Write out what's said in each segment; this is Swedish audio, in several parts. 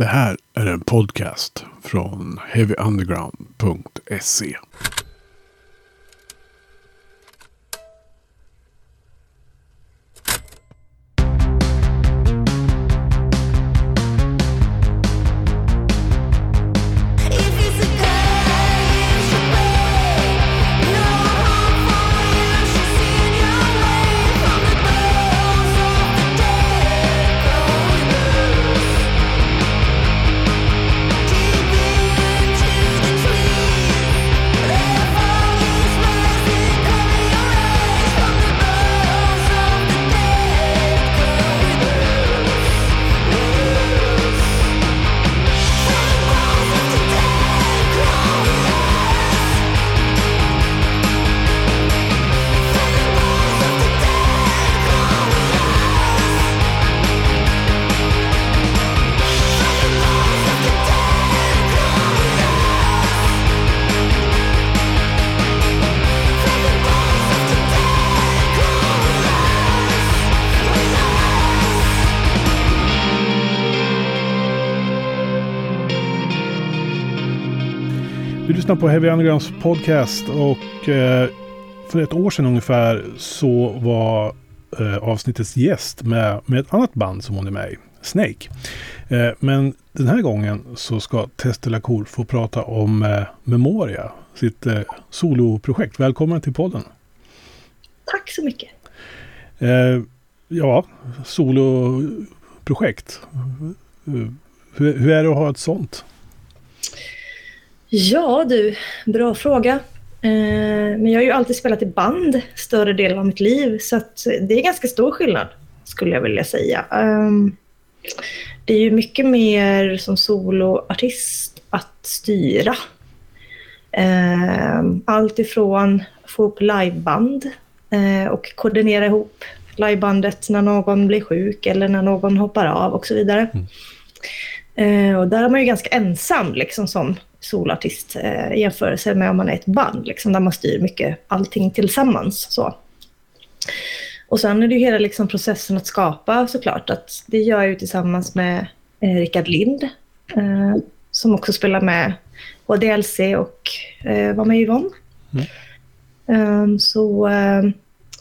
Det här är en podcast från heavyunderground.se. lyssnar på Heavy Undergrounds podcast och eh, för ett år sedan ungefär så var eh, avsnittets gäst med, med ett annat band som hon är med i, Snake. Eh, men den här gången så ska Tester Lacour få prata om Memoria, sitt soloprojekt. Välkommen till podden. Tack så mycket. Ja, soloprojekt. Hur, hur är det att ha ett sånt? Ja du, bra fråga. Eh, men jag har ju alltid spelat i band större delen av mitt liv så det är ganska stor skillnad skulle jag vilja säga. Eh, det är ju mycket mer som soloartist att styra. Eh, allt ifrån få upp liveband eh, och koordinera ihop livebandet när någon blir sjuk eller när någon hoppar av och så vidare. Mm. Eh, och där är man ju ganska ensam liksom som solartist eh, jämförelse med om man är ett band, liksom, där man styr mycket allting tillsammans. Så. Och sen är det ju hela liksom, processen att skapa såklart. Att det gör jag ju tillsammans med eh, Rickard Lind eh, som också spelar med på DLC och eh, var med i Yvonne. Mm. Um, så, um,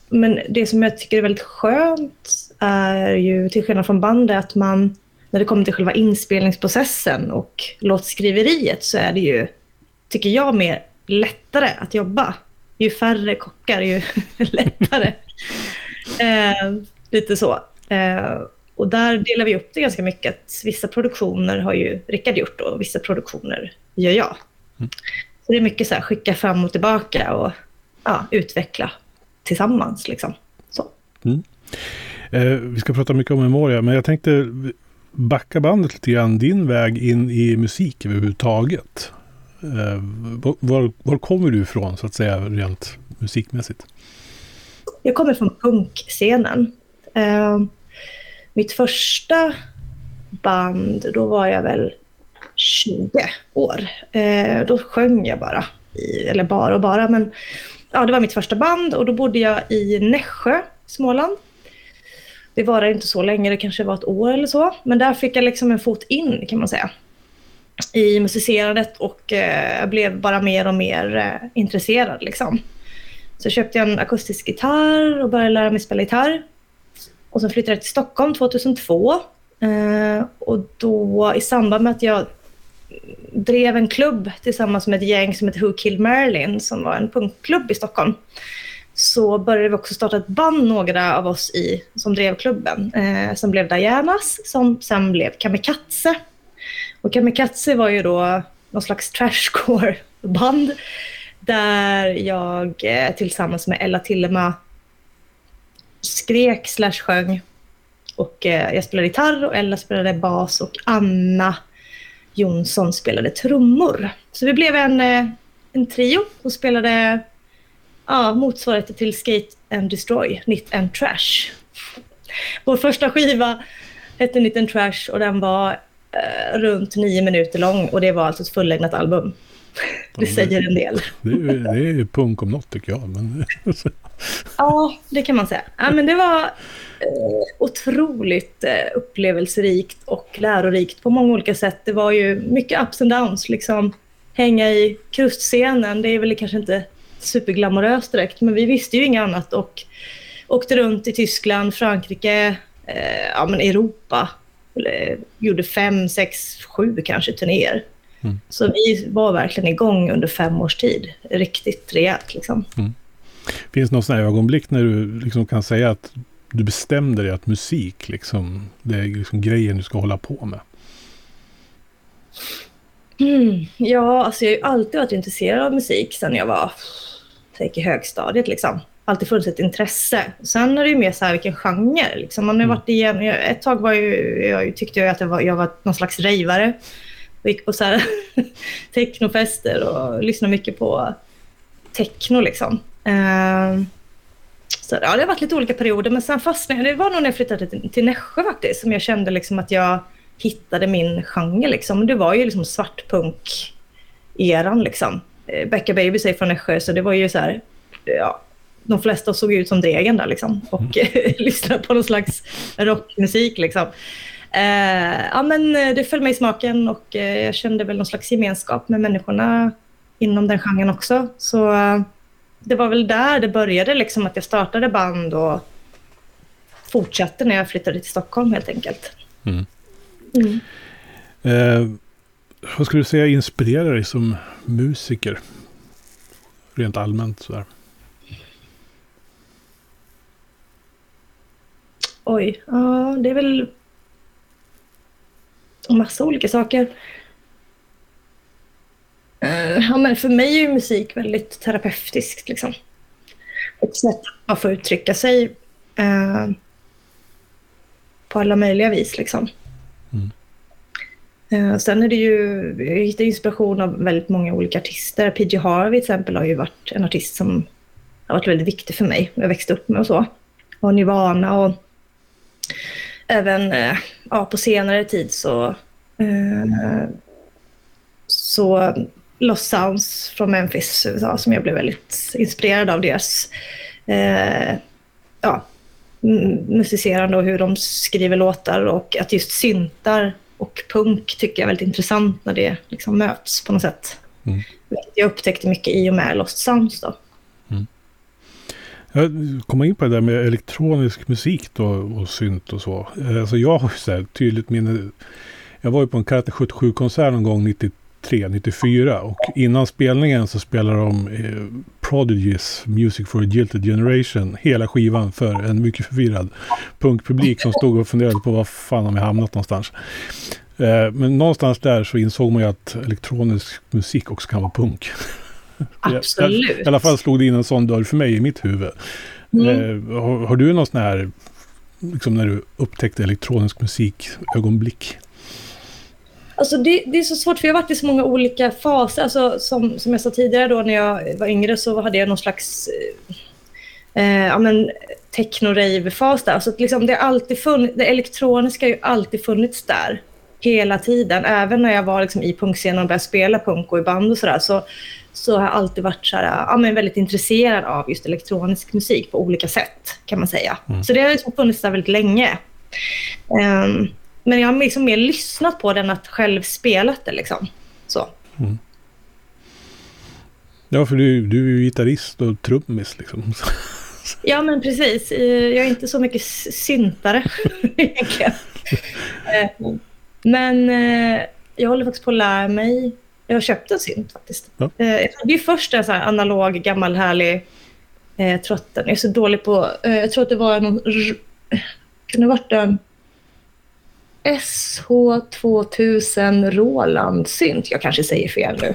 men det som jag tycker är väldigt skönt är ju, till skillnad från bandet, att man när det kommer till själva inspelningsprocessen och låtskriveriet så är det ju, tycker jag, mer lättare att jobba. Ju färre kockar, ju lättare. Eh, lite så. Eh, och där delar vi upp det ganska mycket. Att vissa produktioner har ju Rickard gjort och vissa produktioner gör jag. Mm. Så det är mycket så här, skicka fram och tillbaka och ja, utveckla tillsammans. Liksom. Så. Mm. Eh, vi ska prata mycket om Memoria, men jag tänkte backa bandet lite grann, din väg in i musik överhuvudtaget. Eh, var, var kommer du ifrån så att säga rent musikmässigt? Jag kommer från punkscenen. Eh, mitt första band, då var jag väl 20 år. Eh, då sjöng jag bara, i, eller bara och bara, men ja, det var mitt första band och då bodde jag i Nässjö, Småland. Det varade inte så länge, det kanske var ett år eller så. Men där fick jag liksom en fot in kan man säga i musicerandet och eh, blev bara mer och mer eh, intresserad. Liksom. Så köpte jag en akustisk gitarr och började lära mig spela gitarr. Och sen flyttade jag till Stockholm 2002. Eh, och då i samband med att jag drev en klubb tillsammans med ett gäng som heter Who Killed Marilyn som var en punkklubb i Stockholm så började vi också starta ett band, några av oss i, som drev klubben, eh, som blev Dianas, som sen blev Kamikaze. Och Kamikaze var ju då någon slags trashcore-band där jag eh, tillsammans med Ella Tillema skrek slash sjöng. Och eh, jag spelade gitarr och Ella spelade bas och Anna Jonsson spelade trummor. Så vi blev en, eh, en trio och spelade ja, motsvarigheten till Skate and Destroy, Nit and Trash. Vår första skiva hette Nit and Trash och den var eh, runt nio minuter lång och det var alltså ett fullängdat album. Det säger en del. Det är, det är punk om något tycker jag. Men... Ja, det kan man säga. Ja, men det var eh, otroligt eh, upplevelserikt och lärorikt på många olika sätt. Det var ju mycket ups and downs. Liksom, hänga i krustscenen, det är väl kanske inte superglamoröst direkt, men vi visste ju inget annat och åkte runt i Tyskland, Frankrike, eh, ja, men Europa. Eller, gjorde fem, sex, sju kanske turnéer. Mm. Så vi var verkligen igång under fem års tid. Riktigt rejält liksom. Mm. Finns det något ögonblick när du liksom kan säga att du bestämde dig att musik, liksom, det är liksom grejen du ska hålla på med? Mm, ja, alltså jag har ju alltid varit intresserad av musik sedan jag var i högstadiet. Liksom. Alltid funnits ett intresse. Sen är det ju mer så här vilken genre. Liksom. Man har mm. varit igen, ett tag var ju, jag tyckte jag att jag var, jag var någon slags rejvare. Och gick på så här technofester och lyssnade mycket på techno. Liksom. Uh, så ja, det har varit lite olika perioder, men sen fastnade Det var nog när jag flyttade till, till Nässjö faktiskt, som jag kände liksom att jag hittade min genre. Liksom. Det var ju liksom svartpunk-eran. Liksom. Eh, Becka Baby är från Nässjö, så det var ju så här... Ja, de flesta såg ut som Dregen där liksom, och mm. lyssnade på någon slags rockmusik. Liksom. Eh, ja, men eh, det föll mig i smaken och eh, jag kände väl någon slags gemenskap med människorna inom den genren också. Så eh, det var väl där det började, liksom, att jag startade band och fortsatte när jag flyttade till Stockholm helt enkelt. Mm. Mm. Eh, vad skulle du säga inspirerar dig som musiker? Rent allmänt sådär. Oj, ja det är väl massa olika saker. Eh, ja, men för mig är musik väldigt terapeutiskt. Liksom. Ett sätt att få uttrycka sig eh, på alla möjliga vis. Liksom. Eh, sen är det ju, jag hittar inspiration av väldigt många olika artister. PG Harvey till exempel har ju varit en artist som har varit väldigt viktig för mig. Jag växte upp med och så. Och Nirvana och även eh, ja, på senare tid så, eh, så Lost Sounds från Memphis, USA, som jag blev väldigt inspirerad av deras eh, ja, musicerande och hur de skriver låtar och att just syntar och punk tycker jag är väldigt intressant när det liksom möts på något sätt. Mm. Jag upptäckte mycket i och med Lost Sounds då. Mm. Jag kommer in på det där med elektronisk musik då och synt och så. Alltså jag har så här tydligt minne. Jag var ju på en Karate 77-konsert någon gång 93 94 och innan spelningen så spelade de eh, Prodigies Music for a Gilted Generation hela skivan för en mycket förvirrad punkpublik som stod och funderade på var fan har vi hamnat någonstans. Eh, men någonstans där så insåg man ju att elektronisk musik också kan vara punk. Absolut. I alla fall slog det in en sån dörr för mig i mitt huvud. Mm. Eh, har, har, du någon sån här, liksom när du upptäckte elektronisk musik ögonblick? Alltså det, det, är så svårt, för jag har varit i så många olika faser. Alltså som, som jag sa tidigare, då, när jag var yngre så hade jag någon slags eh, eh ja, techno-rave-fas där. Alltså liksom det, alltid funnits, det elektroniska har ju alltid funnits där hela tiden. Även när jag var liksom i punkscenen och började spela punk och i band och sådär så, så har jag alltid varit så här, ja, men väldigt intresserad av just elektronisk musik på olika sätt kan man säga. Mm. Så det har liksom funnits där väldigt länge. Um, men jag har liksom mer lyssnat på den att själv spelat det. Liksom. Så. Mm. Ja, för du, du är ju gitarrist och trummis. Liksom. Ja, men precis. Jag är inte så mycket syntare egentligen. Eh, men eh, jag håller faktiskt på att lära mig. Jag har köpt en synt faktiskt. Ja. Eh, jag hade ju först en så analog, gammal, härlig eh, trotten. Jag är så dålig på... jag tror att det var någon... Kunde ha varit en SH2000 Roland synt. Jag kanske säger fel nu.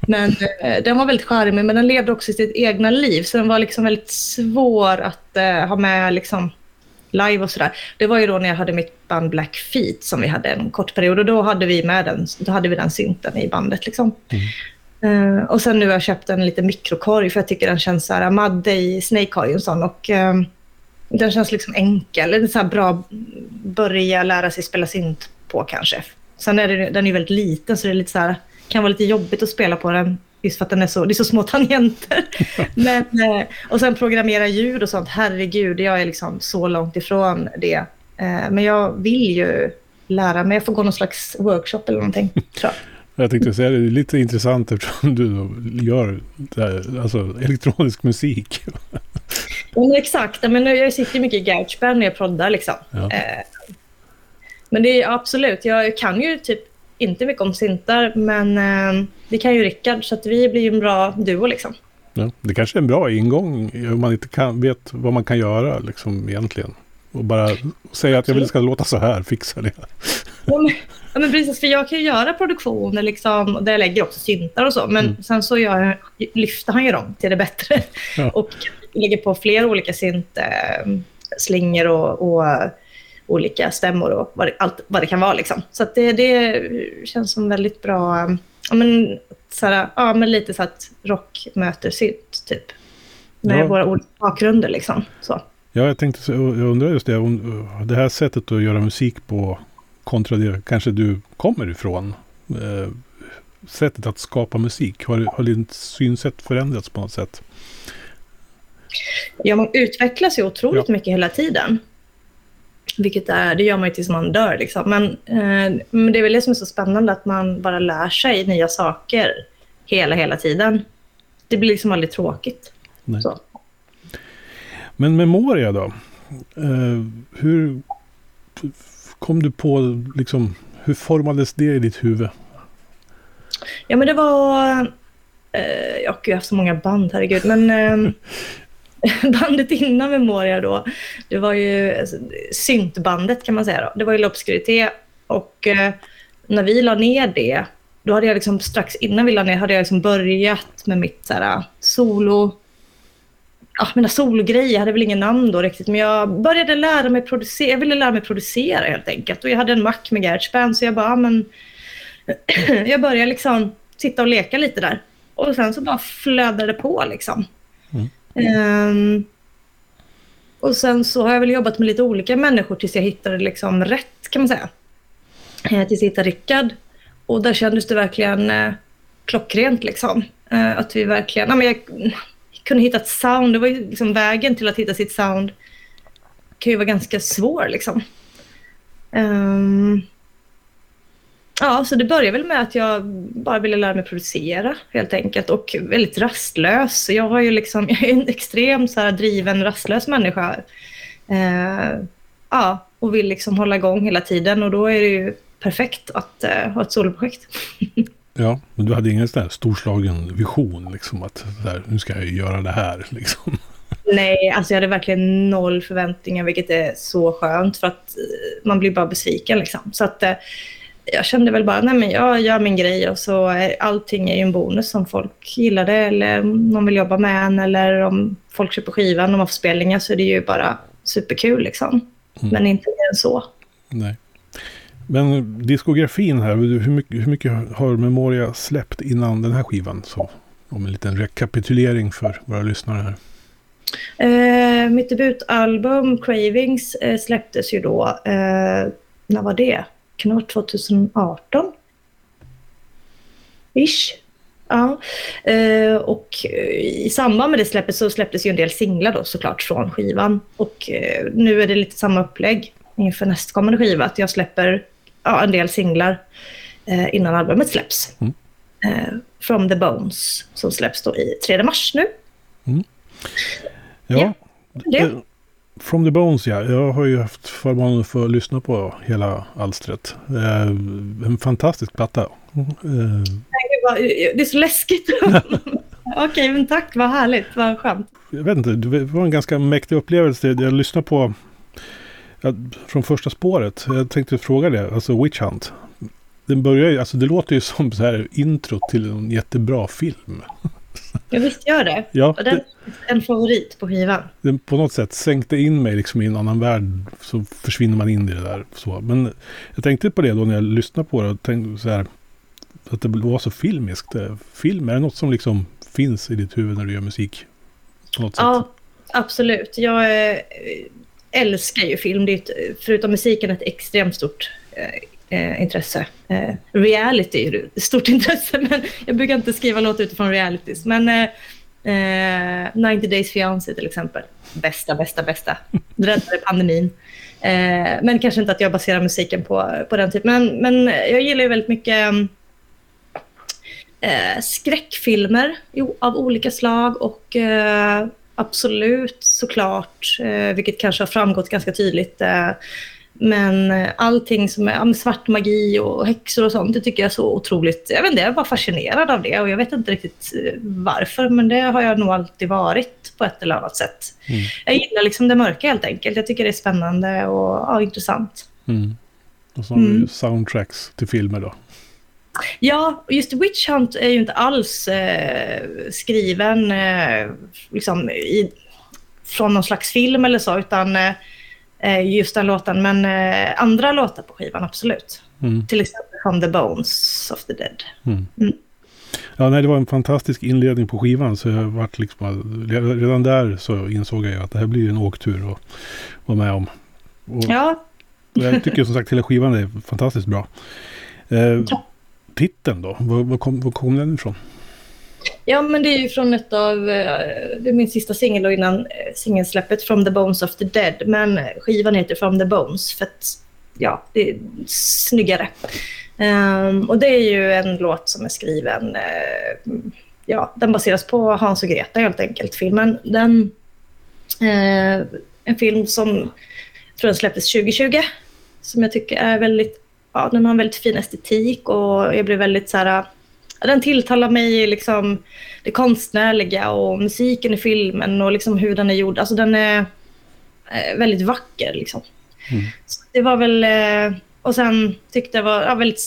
Men eh, den var väldigt charmig, men den levde också sitt egna liv. Så den var liksom väldigt svår att eh, ha med liksom, live och sådär. Det var ju då när jag hade mitt band Black Feet som vi hade en kort period. Och då hade vi med den, då hade vi den synten i bandet. Liksom. Mm. Uh, och sen nu har jag köpt en liten mikrokorg för jag tycker den känns så här. Madde i Snake har ju en sån. Och, uh, den känns liksom enkel. Är så bra börja lära sig spela synt på kanske. Sen är det, den är väldigt liten så det är lite så här, kan vara lite jobbigt att spela på den Just för att den är så, det är så små tangenter. Men, eh, och sen programmera ljud och sånt. Herregud, jag är liksom så långt ifrån det. Eh, men jag vill ju lära mig. Jag får gå någon slags workshop eller någonting. Tror jag. Jag tänkte säga det, det är lite intressant eftersom du gör här, alltså, elektronisk musik. Men exakt. Men jag sitter mycket i Garageband när jag proddar. Liksom. Ja. Eh, men det är absolut, jag kan ju typ inte mycket om syntar, men eh, det kan ju Rickard, så att vi blir ju en bra duo liksom. Ja, det kanske är en bra ingång om man inte kan, vet vad man kan göra liksom, egentligen. Och bara säga att jag vill att det ska låta så här, fixa det. Ja, men, ja, men precis, för jag kan ju göra produktioner liksom, där jag lägger också syntar och så, men Mm. sen så gör, lyfter han ju dem till det bättre. Ja. Och lägger på fler olika synt, eh, slingor och, och olika stämmor och vad det, allt vad det kan vara. Liksom. Så det, det känns som väldigt bra, eh, ja, men, såhär, ja, men lite så att rock möter synt, typ. Med Ja. våra olika bakgrunder liksom. Så. Ja, jag tänkte, jag undrar just det, om det här sättet att göra musik på kontra det kanske du kommer ifrån. Eh, sättet att skapa musik, har, har ditt synsätt förändrats på något sätt? Ja, man utvecklas ju otroligt Ja. mycket hela tiden. Vilket är, det gör man ju tills man dör. Liksom. Men, eh, men det är väl det som är så spännande, att man bara lär sig nya saker hela, hela tiden. Det blir liksom aldrig tråkigt. Nej. Så. Men Memoria då? Eh, hur kom du på, liksom, hur formades det i ditt huvud? Ja, men det var... Eh, jag har haft så många band, herregud. Men eh, bandet innan Memoria då, det var ju alltså, syntbandet kan man säga. Då. Det var ju L'Obscurité. Och eh, när vi la ner det, då hade jag liksom strax innan vi la ner, hade jag liksom börjat med mitt så här, solo... Ja, mina sologrejer, jag hade väl ingen namn då riktigt, men jag började lära mig producera, jag ville lära mig producera helt enkelt. Och jag hade en Mac med Garageband, så jag bara, ja, men jag började liksom sitta och leka lite där. Och sen så bara flödade det på liksom. Mm. Ehm, och sen så har jag väl jobbat med lite olika människor tills jag hittade liksom rätt kan man säga. Eh, tills jag hittade Rickard. Och där kändes det verkligen eh, klockrent liksom. Eh, att vi verkligen, ja, men jag kunde hitta ett sound. Det var ju liksom vägen till att hitta sitt sound kan ju vara ganska svår liksom. Um, Ja, så det började väl med att jag bara ville lära mig producera helt enkelt och väldigt rastlös. Jag, har ju liksom, jag är en extremt så här, driven, rastlös människa. Uh, ja, och vill liksom hålla igång hela tiden och då är det ju perfekt att uh, ha ett soloprojekt. Ja, men du hade ingen sån här storslagen vision, liksom att där, nu ska jag göra det här, liksom. Nej, alltså jag hade verkligen noll förväntningar, vilket är så skönt för att eh, man blir bara besviken liksom. Så att eh, jag kände väl bara, nej men jag gör min grej och så är, allting är ju en bonus om folk gillar det eller om någon vill jobba med en eller om folk köper skivan och man får spelningar så är det ju bara superkul liksom. Mm. Men inte mer än så. Nej. Men diskografin här, hur mycket, hur mycket har Memoria släppt innan den här skivan? Så, om en liten rekapitulering för våra lyssnare här. Eh, mitt debutalbum Cravings eh, släpptes ju då, eh, när var det? Kan det vara 2018? Ish. Ja. Eh, och eh, i samband med det släppet så släpptes ju en del singlar då såklart från skivan. Och eh, nu är det lite samma upplägg inför nästkommande skiva. Att jag släpper ja, en del singlar eh, innan albumet släpps. Mm. Eh, From the Bones som släpps då i 3 mars nu. Ja, Ja, det. eh, From the Bones ja. Jag har ju haft förmånen att få lyssna på hela alstret. Eh, en fantastisk platta. Eh, Gud, vad- Det är så läskigt. Okej, men tack. Vad härligt. Vad skönt. jag vet inte, det var en ganska mäktig upplevelse. Jag lyssnade på från första spåret. Jag tänkte fråga det, alltså Witch Hunt. Den börjar ju, alltså det låter ju som så här intro till en jättebra film. Jag visst gör det. Ja, Och den det, är en favorit på skivan. den på något sätt sänkte in mig liksom i en annan värld. Så försvinner man in i det där. Så. Men jag tänkte på det då när jag lyssnade på det. Och tänkte så här, att det var så filmiskt. Det- Film, är det något som liksom finns i ditt huvud när du gör musik? På något sätt? Ja, absolut. Jag eh, älskar ju film. Det är ett, förutom musiken ett extremt stort eh, eh intresse. Eh, reality är ett stort intresse, men jag brukar inte skriva låtar utifrån realities. Men eh, eh 90 Days Fiancé till exempel. Bästa, bästa, bästa. Räddade pandemin. Eh, men kanske inte att jag baserar musiken på, på den typen. Men, men jag gillar ju väldigt mycket eh, skräckfilmer jo, av olika slag och eh, absolut såklart, eh, vilket kanske har framgått ganska tydligt, eh, men allting som är ja, svart magi och häxor och sånt, det tycker jag är så otroligt... Jag vet inte, jag är bara fascinerad av det och jag vet inte riktigt eh, varför, men det har jag nog alltid varit på ett eller annat sätt. Mm. Jag gillar liksom det mörka helt enkelt. Jag tycker det är spännande och ja, intressant. Mm. Och så har mm. soundtracks till filmer då. Ja, just Witch Hunt är ju inte alls eh, skriven eh, liksom i, från någon slags film eller så, utan eh, just den låten. Men eh, andra låtar på skivan, absolut. Mm. Till exempel From the Bones of the Dead. Mm. Mm. Ja, nej, det var en fantastisk inledning på skivan. Så jag vart liksom, redan där så insåg jag att det här blir en åktur att vara med om. Och, ja. jag tycker som sagt hela skivan är fantastiskt bra. Eh, titeln då? Var, var, kom, var kom den ifrån? Ja, men det är ju från ett av... Eh, det är min sista singel innan eh, singelsläppet From the Bones of the Dead. Men eh, skivan heter From the Bones för att ja, det är snyggare. Um, och det är ju en låt som är skriven... Uh, ja, den baseras på Hans och Greta helt enkelt, filmen. Den, uh, en film som jag tror den släpptes 2020. Som jag tycker är väldigt ja, den har en väldigt fin estetik och jag blir väldigt så här, den tilltalar mig liksom det konstnärliga och musiken i filmen och liksom hur den är gjord. Alltså den är eh, väldigt vacker liksom. Mm. det var väl, eh, och sen tyckte jag var ja, väldigt,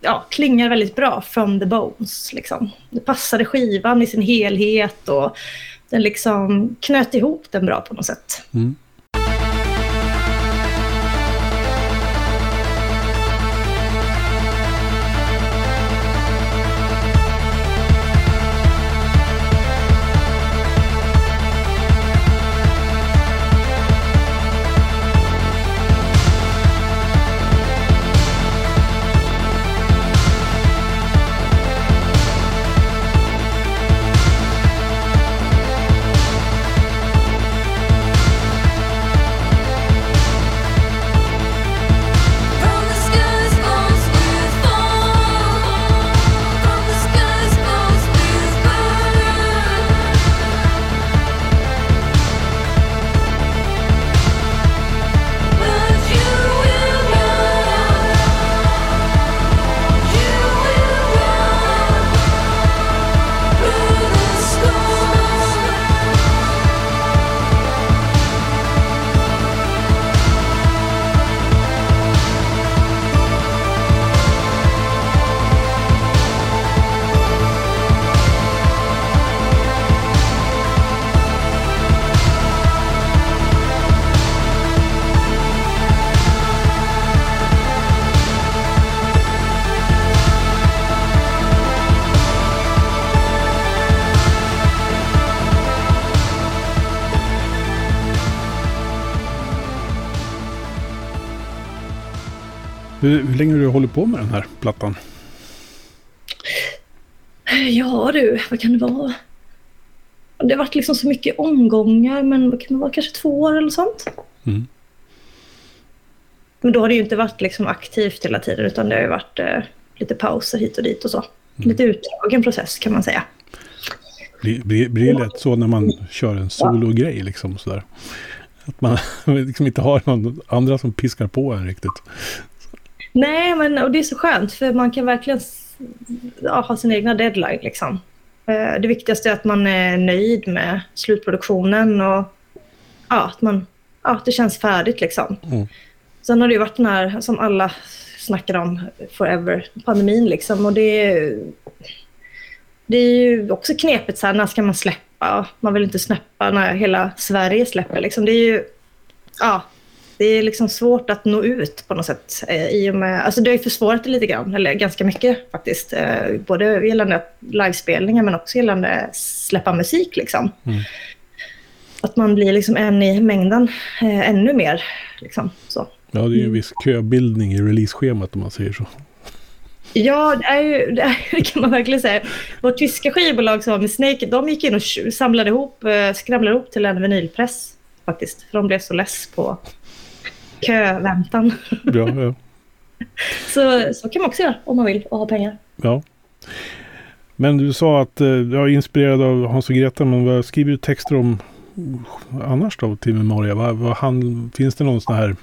ja, klingar väldigt bra from the bones liksom. Det passade skivan i sin helhet och den liksom knöt ihop den bra på något sätt. Mm. Hur, hur länge har du hållit på med den här plattan? Ja du, vad kan det vara? Det har varit liksom så mycket omgångar, men vad kan det vara? Kanske två år eller sånt. Mm. Men då har det ju inte varit liksom aktivt hela tiden, utan det har ju varit eh, lite pauser hit och dit och så. Mm. Lite utdragen process kan man säga. Blir, blir, blir det lätt så när man kör en sologrej liksom sådär? Att man liksom inte har någon andra som piskar på en riktigt. Nej, men och det är så skönt för man kan verkligen ja, ha sin egna deadline. Liksom. Eh, det viktigaste är att man är nöjd med slutproduktionen och ja, att man, ja, det känns färdigt. Liksom. Mm. Sen har det varit den här, som alla snackar om, forever, pandemin. Liksom, och det, det är ju också knepigt, så här, när ska man släppa? Man vill inte släppa när hela Sverige släpper. Liksom. Det är ju, ja, det är liksom svårt att nå ut på något sätt. Eh, I och med, alltså det har ju försvårat det lite grann, eller ganska mycket faktiskt. Eh, både gällande livespelningar men också gällande släppa musik. Liksom. Mm. Att man blir liksom en i mängden, eh, ännu mer. Liksom, så. Ja, det är ju en viss köbildning i releaseschemat om man säger så. Ja, det, är ju, det, är, det kan man verkligen säga. Vårt tyska skivbolag som var med Snake, de gick in och samlade ihop, eh, skramlade ihop till en vinylpress faktiskt. För de blev så less på köväntan. Ja, ja. så, så kan man också göra om man vill och ha pengar. Ja. Men du sa att eh, jag är inspirerad av Hans och Greta, men vad skriver du texter om annars då till Memoria? Vad, vad han, finns det någon sån här...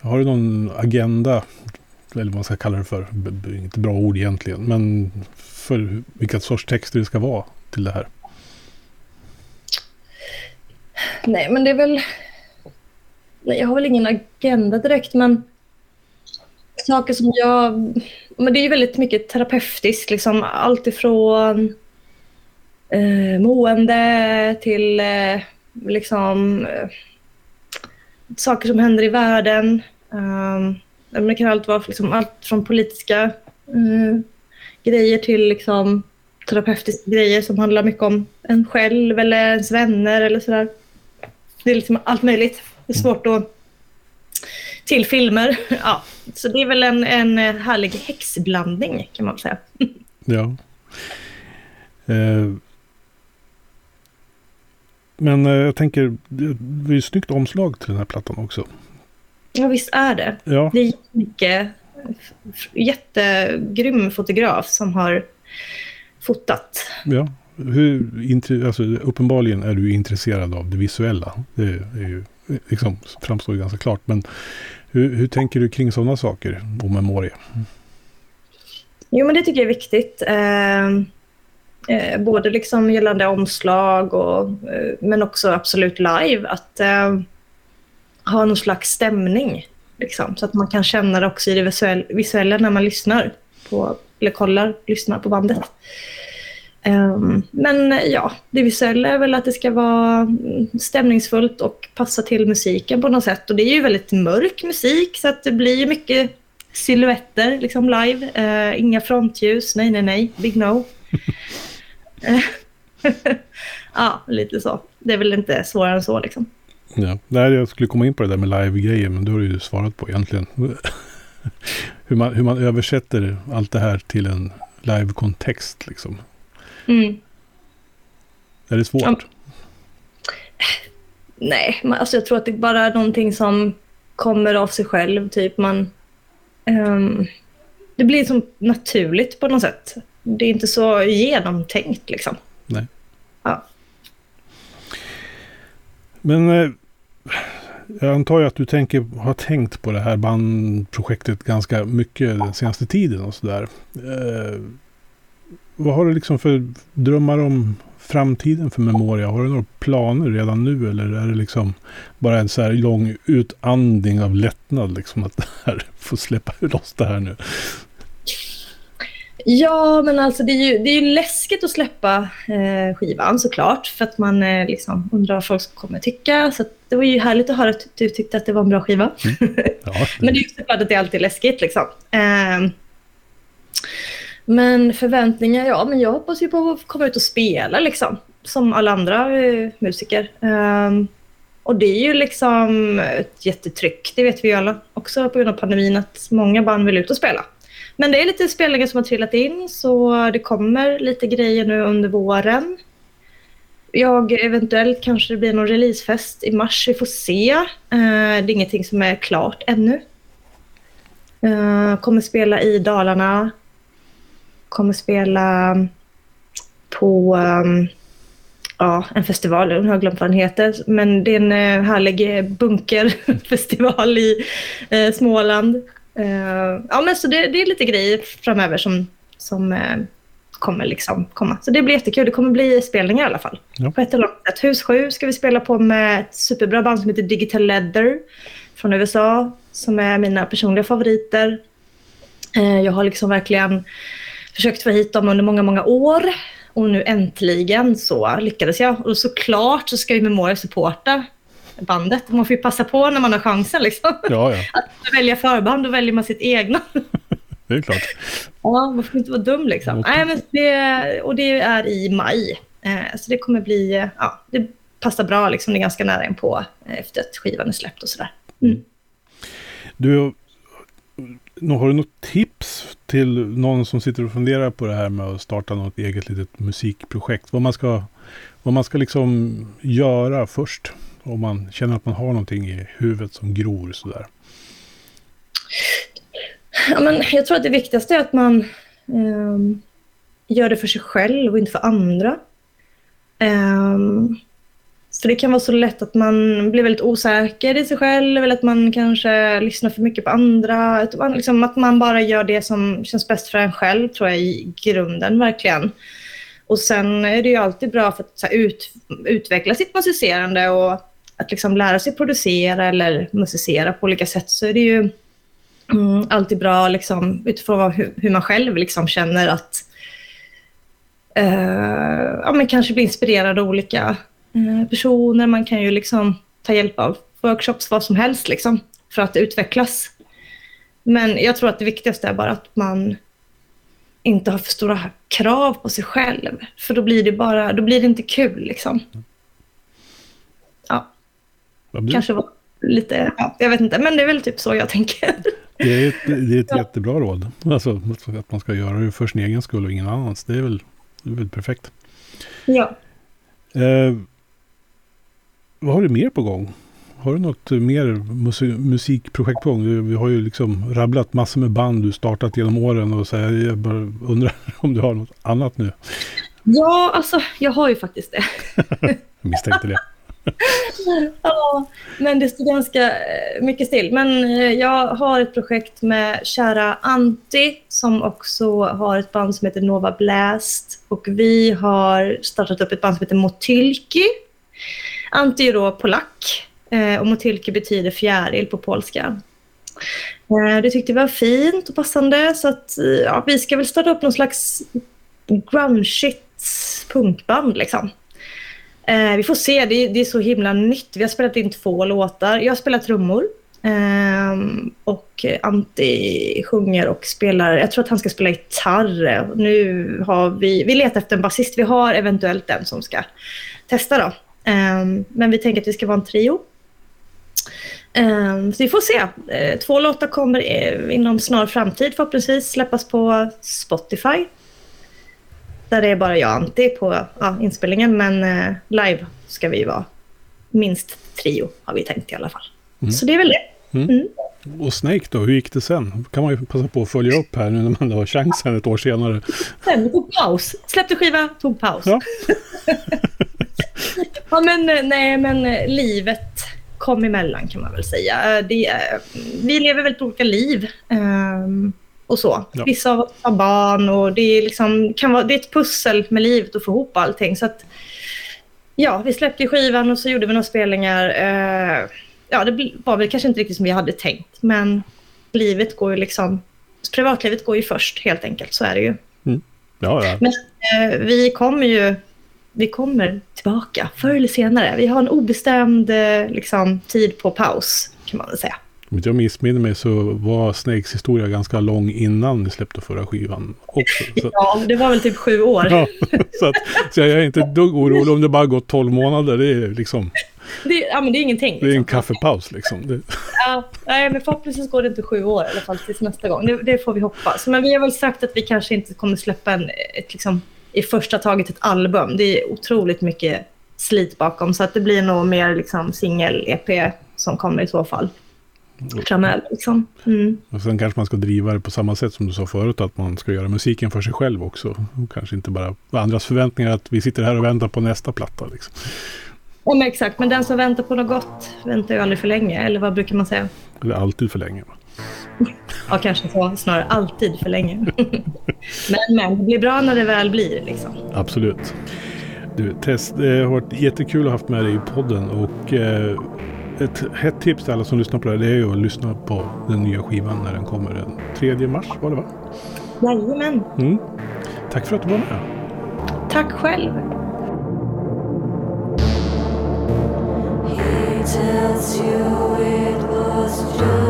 Har du någon agenda eller vad man ska kalla det för, inte bra ord egentligen, men för vilka sorts texter det ska vara till det här? Nej, men det är väl... Nej, jag har väl ingen agenda direkt, men saker som jag... Men det är ju väldigt mycket terapeutiskt, liksom allt ifrån eh, mående till eh, liksom eh, saker som händer i världen. Um, det kan allt vara liksom, allt från politiska eh, grejer till liksom, terapeutiska grejer som handlar mycket om en själv eller ens vänner eller sådär. Det är liksom allt möjligt. Det är svårt att... Till filmer. Ja. Så det är väl en, en härlig häxblandning kan man säga. Ja. Eh. Men eh, jag tänker, det är ju snyggt omslag till den här plattan också. Ja, visst är det. Ja. Det är mycket jättegrym fotograf som har fotat. Ja, hur, alltså, uppenbarligen är du intresserad av det visuella. Det är ju, liksom, framstår ju ganska klart. Men hur, hur tänker du kring sådana saker och memoria? Jo, men det tycker jag är viktigt. Eh, eh, både liksom gällande omslag och, eh, men också absolut live. Att eh, ha någon slags stämning. Liksom, så att man kan känna det också i det visuella när man lyssnar på, eller kollar, lyssnar på bandet. Ehm, men eh, ja, det visuella är väl att det ska vara mm, stämningsfullt och passa till musiken på något sätt. Och det är ju väldigt mörk musik så att det blir mycket silhuetter liksom live. Uh, inga frontljus, nej, nej, nej, big no. ja, lite så. Det är väl inte svårare än så liksom. Ja. Nej, jag skulle komma in på det där med live-grejer, men det har du ju svarat på egentligen. hur, man, hur man översätter allt det här till en live-kontext liksom. Mm. Är det svårt? Ja. Nej, alltså jag tror att det bara är någonting som kommer av sig själv. Typ man, um, det blir som naturligt på något sätt. Det är inte så genomtänkt liksom. Nej. Ja. Men eh, jag antar ju att du tänker, har tänkt på det här bandprojektet ganska mycket den senaste tiden och sådär. Eh, vad har du liksom för drömmar om framtiden för Memoria? Har du några planer redan nu eller är det liksom bara en så här lång utandning av lättnad liksom att det här får släppa loss det här nu? Ja, men alltså det är ju, det är ju läskigt att släppa eh, skivan såklart. För att man eh, liksom undrar vad folk kommer tycka. Så det var ju härligt att höra att du tyckte att det var en bra skiva. Mm. Ja, men det är ju såklart att det alltid är läskigt liksom. Eh, men förväntningar, ja men jag hoppas ju på att komma ut och spela liksom. Som alla andra eh, musiker. Um, och det är ju liksom ett jättetryck, det vet vi ju alla. Också på grund av pandemin att många band vill ut och spela. Men det är lite spelningar som har trillat in så det kommer lite grejer nu under våren. Jag eventuellt kanske det blir någon releasefest i mars, vi får se. Uh, det är ingenting som är klart ännu. Uh, kommer spela i Dalarna. Kommer spela på um, ja, en festival, jag har glömt vad den heter. Men det är en uh, härlig bunkerfestival i uh, Småland. Ja, men så det, det, är lite grejer framöver som, som kommer liksom komma. Så det blir jättekul. Det kommer bli spelningar i alla fall. Ja. På ett eller annat sätt. Hus 7 ska vi spela på med ett superbra band som heter Digital Leather från USA. Som är mina personliga favoriter. Jag har liksom verkligen försökt få hit dem under många, många år. Och nu äntligen så lyckades jag. Och såklart så ska ju Memoria supporta bandet. Man får ju passa på när man har chansen. Liksom. Ja, ja. Att välja förband, då väljer man sitt egna. det är klart. Ja, man får inte vara dum liksom. Okay. Nej, men det, och det är i maj. Eh, så det kommer bli, ja, det passar bra liksom. Det är ganska nära in på eh, efter att skivan är släppt och sådär. Mm. Du, har du något tips till någon som sitter och funderar på det här med att starta något eget litet musikprojekt? Vad man ska, vad man ska liksom göra först? Om man känner att man har någonting i huvudet som gror sådär. Ja, men jag tror att det viktigaste är att man eh, gör det för sig själv och inte för andra. Um, för det kan vara så lätt att man blir väldigt osäker i sig själv eller att man kanske lyssnar för mycket på andra. Att man, liksom, att man bara gör det som känns bäst för en själv tror jag i grunden verkligen. Och sen är det ju alltid bra för att här, ut, utveckla sitt musicerande och att liksom lära sig producera eller musicera på olika sätt så är det ju mm, alltid bra liksom, utifrån hur, hur man själv liksom känner att uh, ja, men kanske bli inspirerad av olika personer. Man kan ju liksom ta hjälp av workshops, vad som helst liksom, för att utvecklas. Men jag tror att det viktigaste är bara att man inte har för stora krav på sig själv. För då blir det bara, då blir det inte kul liksom. Ja. Kanske var lite, ja, jag vet inte, men det är väl typ så jag tänker. Det är ett, det är ett ja. jättebra råd. Alltså att man ska göra det för sin egen skull och ingen annans. Det är väl, det är väl perfekt. Ja. Eh, vad har du mer på gång? Har du något mer musikprojekt på gång? Vi har ju liksom rabblat massor med band du startat genom åren och så här, jag bara undrar om du har något annat nu? Ja, alltså jag har ju faktiskt det. jag misstänkte det. ja, men det står ganska eh, mycket still. Men eh, jag har ett projekt med kära Antti som också har ett band som heter Nova Blast. Och vi har startat upp ett band som heter Motylki. Antti är då polack eh, och Motylki betyder fjäril på polska. Eh, det tyckte vi var fint och passande så att eh, ja, vi ska väl starta upp någon slags grungeigt punkband liksom. Eh, vi får se, det, det, är så himla nytt. Vi har spelat in två låtar. Jag spelar trummor. Eh, och Antti sjunger och spelar, jag tror att han ska spela gitarr. Nu har vi, vi letar efter en basist. Vi har eventuellt den som ska testa då. Eh, men vi tänker att vi ska vara en trio. Ehm, så vi får se. Eh, två låtar kommer eh, inom snar framtid förhoppningsvis släppas på Spotify. Där det är bara jag och Antti på ja, inspelningen. Men eh, live ska vi vara minst trio har vi tänkt i alla fall. Mm. Så det är väl det. Mm. Mm. Och Snake då, hur gick det sen? kan man ju passa på att följa upp här nu när man har chansen ett år senare. Sen, tog paus. Släppte skiva, tog paus. Ja. ja men eh, nej men eh, livet kom emellan kan man väl säga. Det, vi lever väldigt olika liv. Um, och så. Ja. Vissa har barn och det är, liksom, kan vara, det är ett pussel med livet att få ihop allting. Så att, ja, vi släppte skivan och så gjorde vi några spelningar. Ja, det var väl kanske inte riktigt som vi hade tänkt, men livet går ju liksom... Privatlivet går ju först helt enkelt, så är det ju. Mm. Ja, ja. Men uh, vi kommer ju vi kommer tillbaka förr eller senare. Vi har en obestämd eh, liksom, tid på paus, kan man väl säga. Om inte jag missminner mig så var Snakes historia ganska lång innan ni släppte förra skivan också. Så. Ja, det var väl typ sju år. Ja, så, att, så jag är inte ett dugg orolig om det bara gått tolv månader. Det är liksom... Det, ja, men det är ingenting. Liksom. Det är en liksom. kaffepaus liksom. Det... Ja, nej, men förhoppningsvis går det inte sju år i alla fall tills nästa gång. Det, det, får vi hoppas. Men vi har väl sagt att vi kanske inte kommer släppa en, ett, liksom, i första taget ett album. Det är otroligt mycket slit bakom. Så att det blir nog mer liksom, singel-EP som kommer i så fall framöver. Liksom. Mm. Och sen kanske man ska driva det på samma sätt som du sa förut, att man ska göra musiken för sig själv också. Och kanske inte bara andras förväntningar att vi sitter här och väntar på nästa platta. Liksom. Ja, men exakt, men den som väntar på något gott väntar ju aldrig för länge, eller vad brukar man säga? Eller alltid för länge. ja, kanske så, snarare alltid för länge. men, men det blir bra när det väl blir. Liksom. Absolut. Du, Tess, det har varit jättekul att ha haft med dig i podden och eh, ett hett tips till alla som lyssnar på det här det är ju att lyssna på den nya skivan när den kommer den 3 mars var det va? Jajamän. Mm. Tack för att du var med. Tack själv. Tells you it was just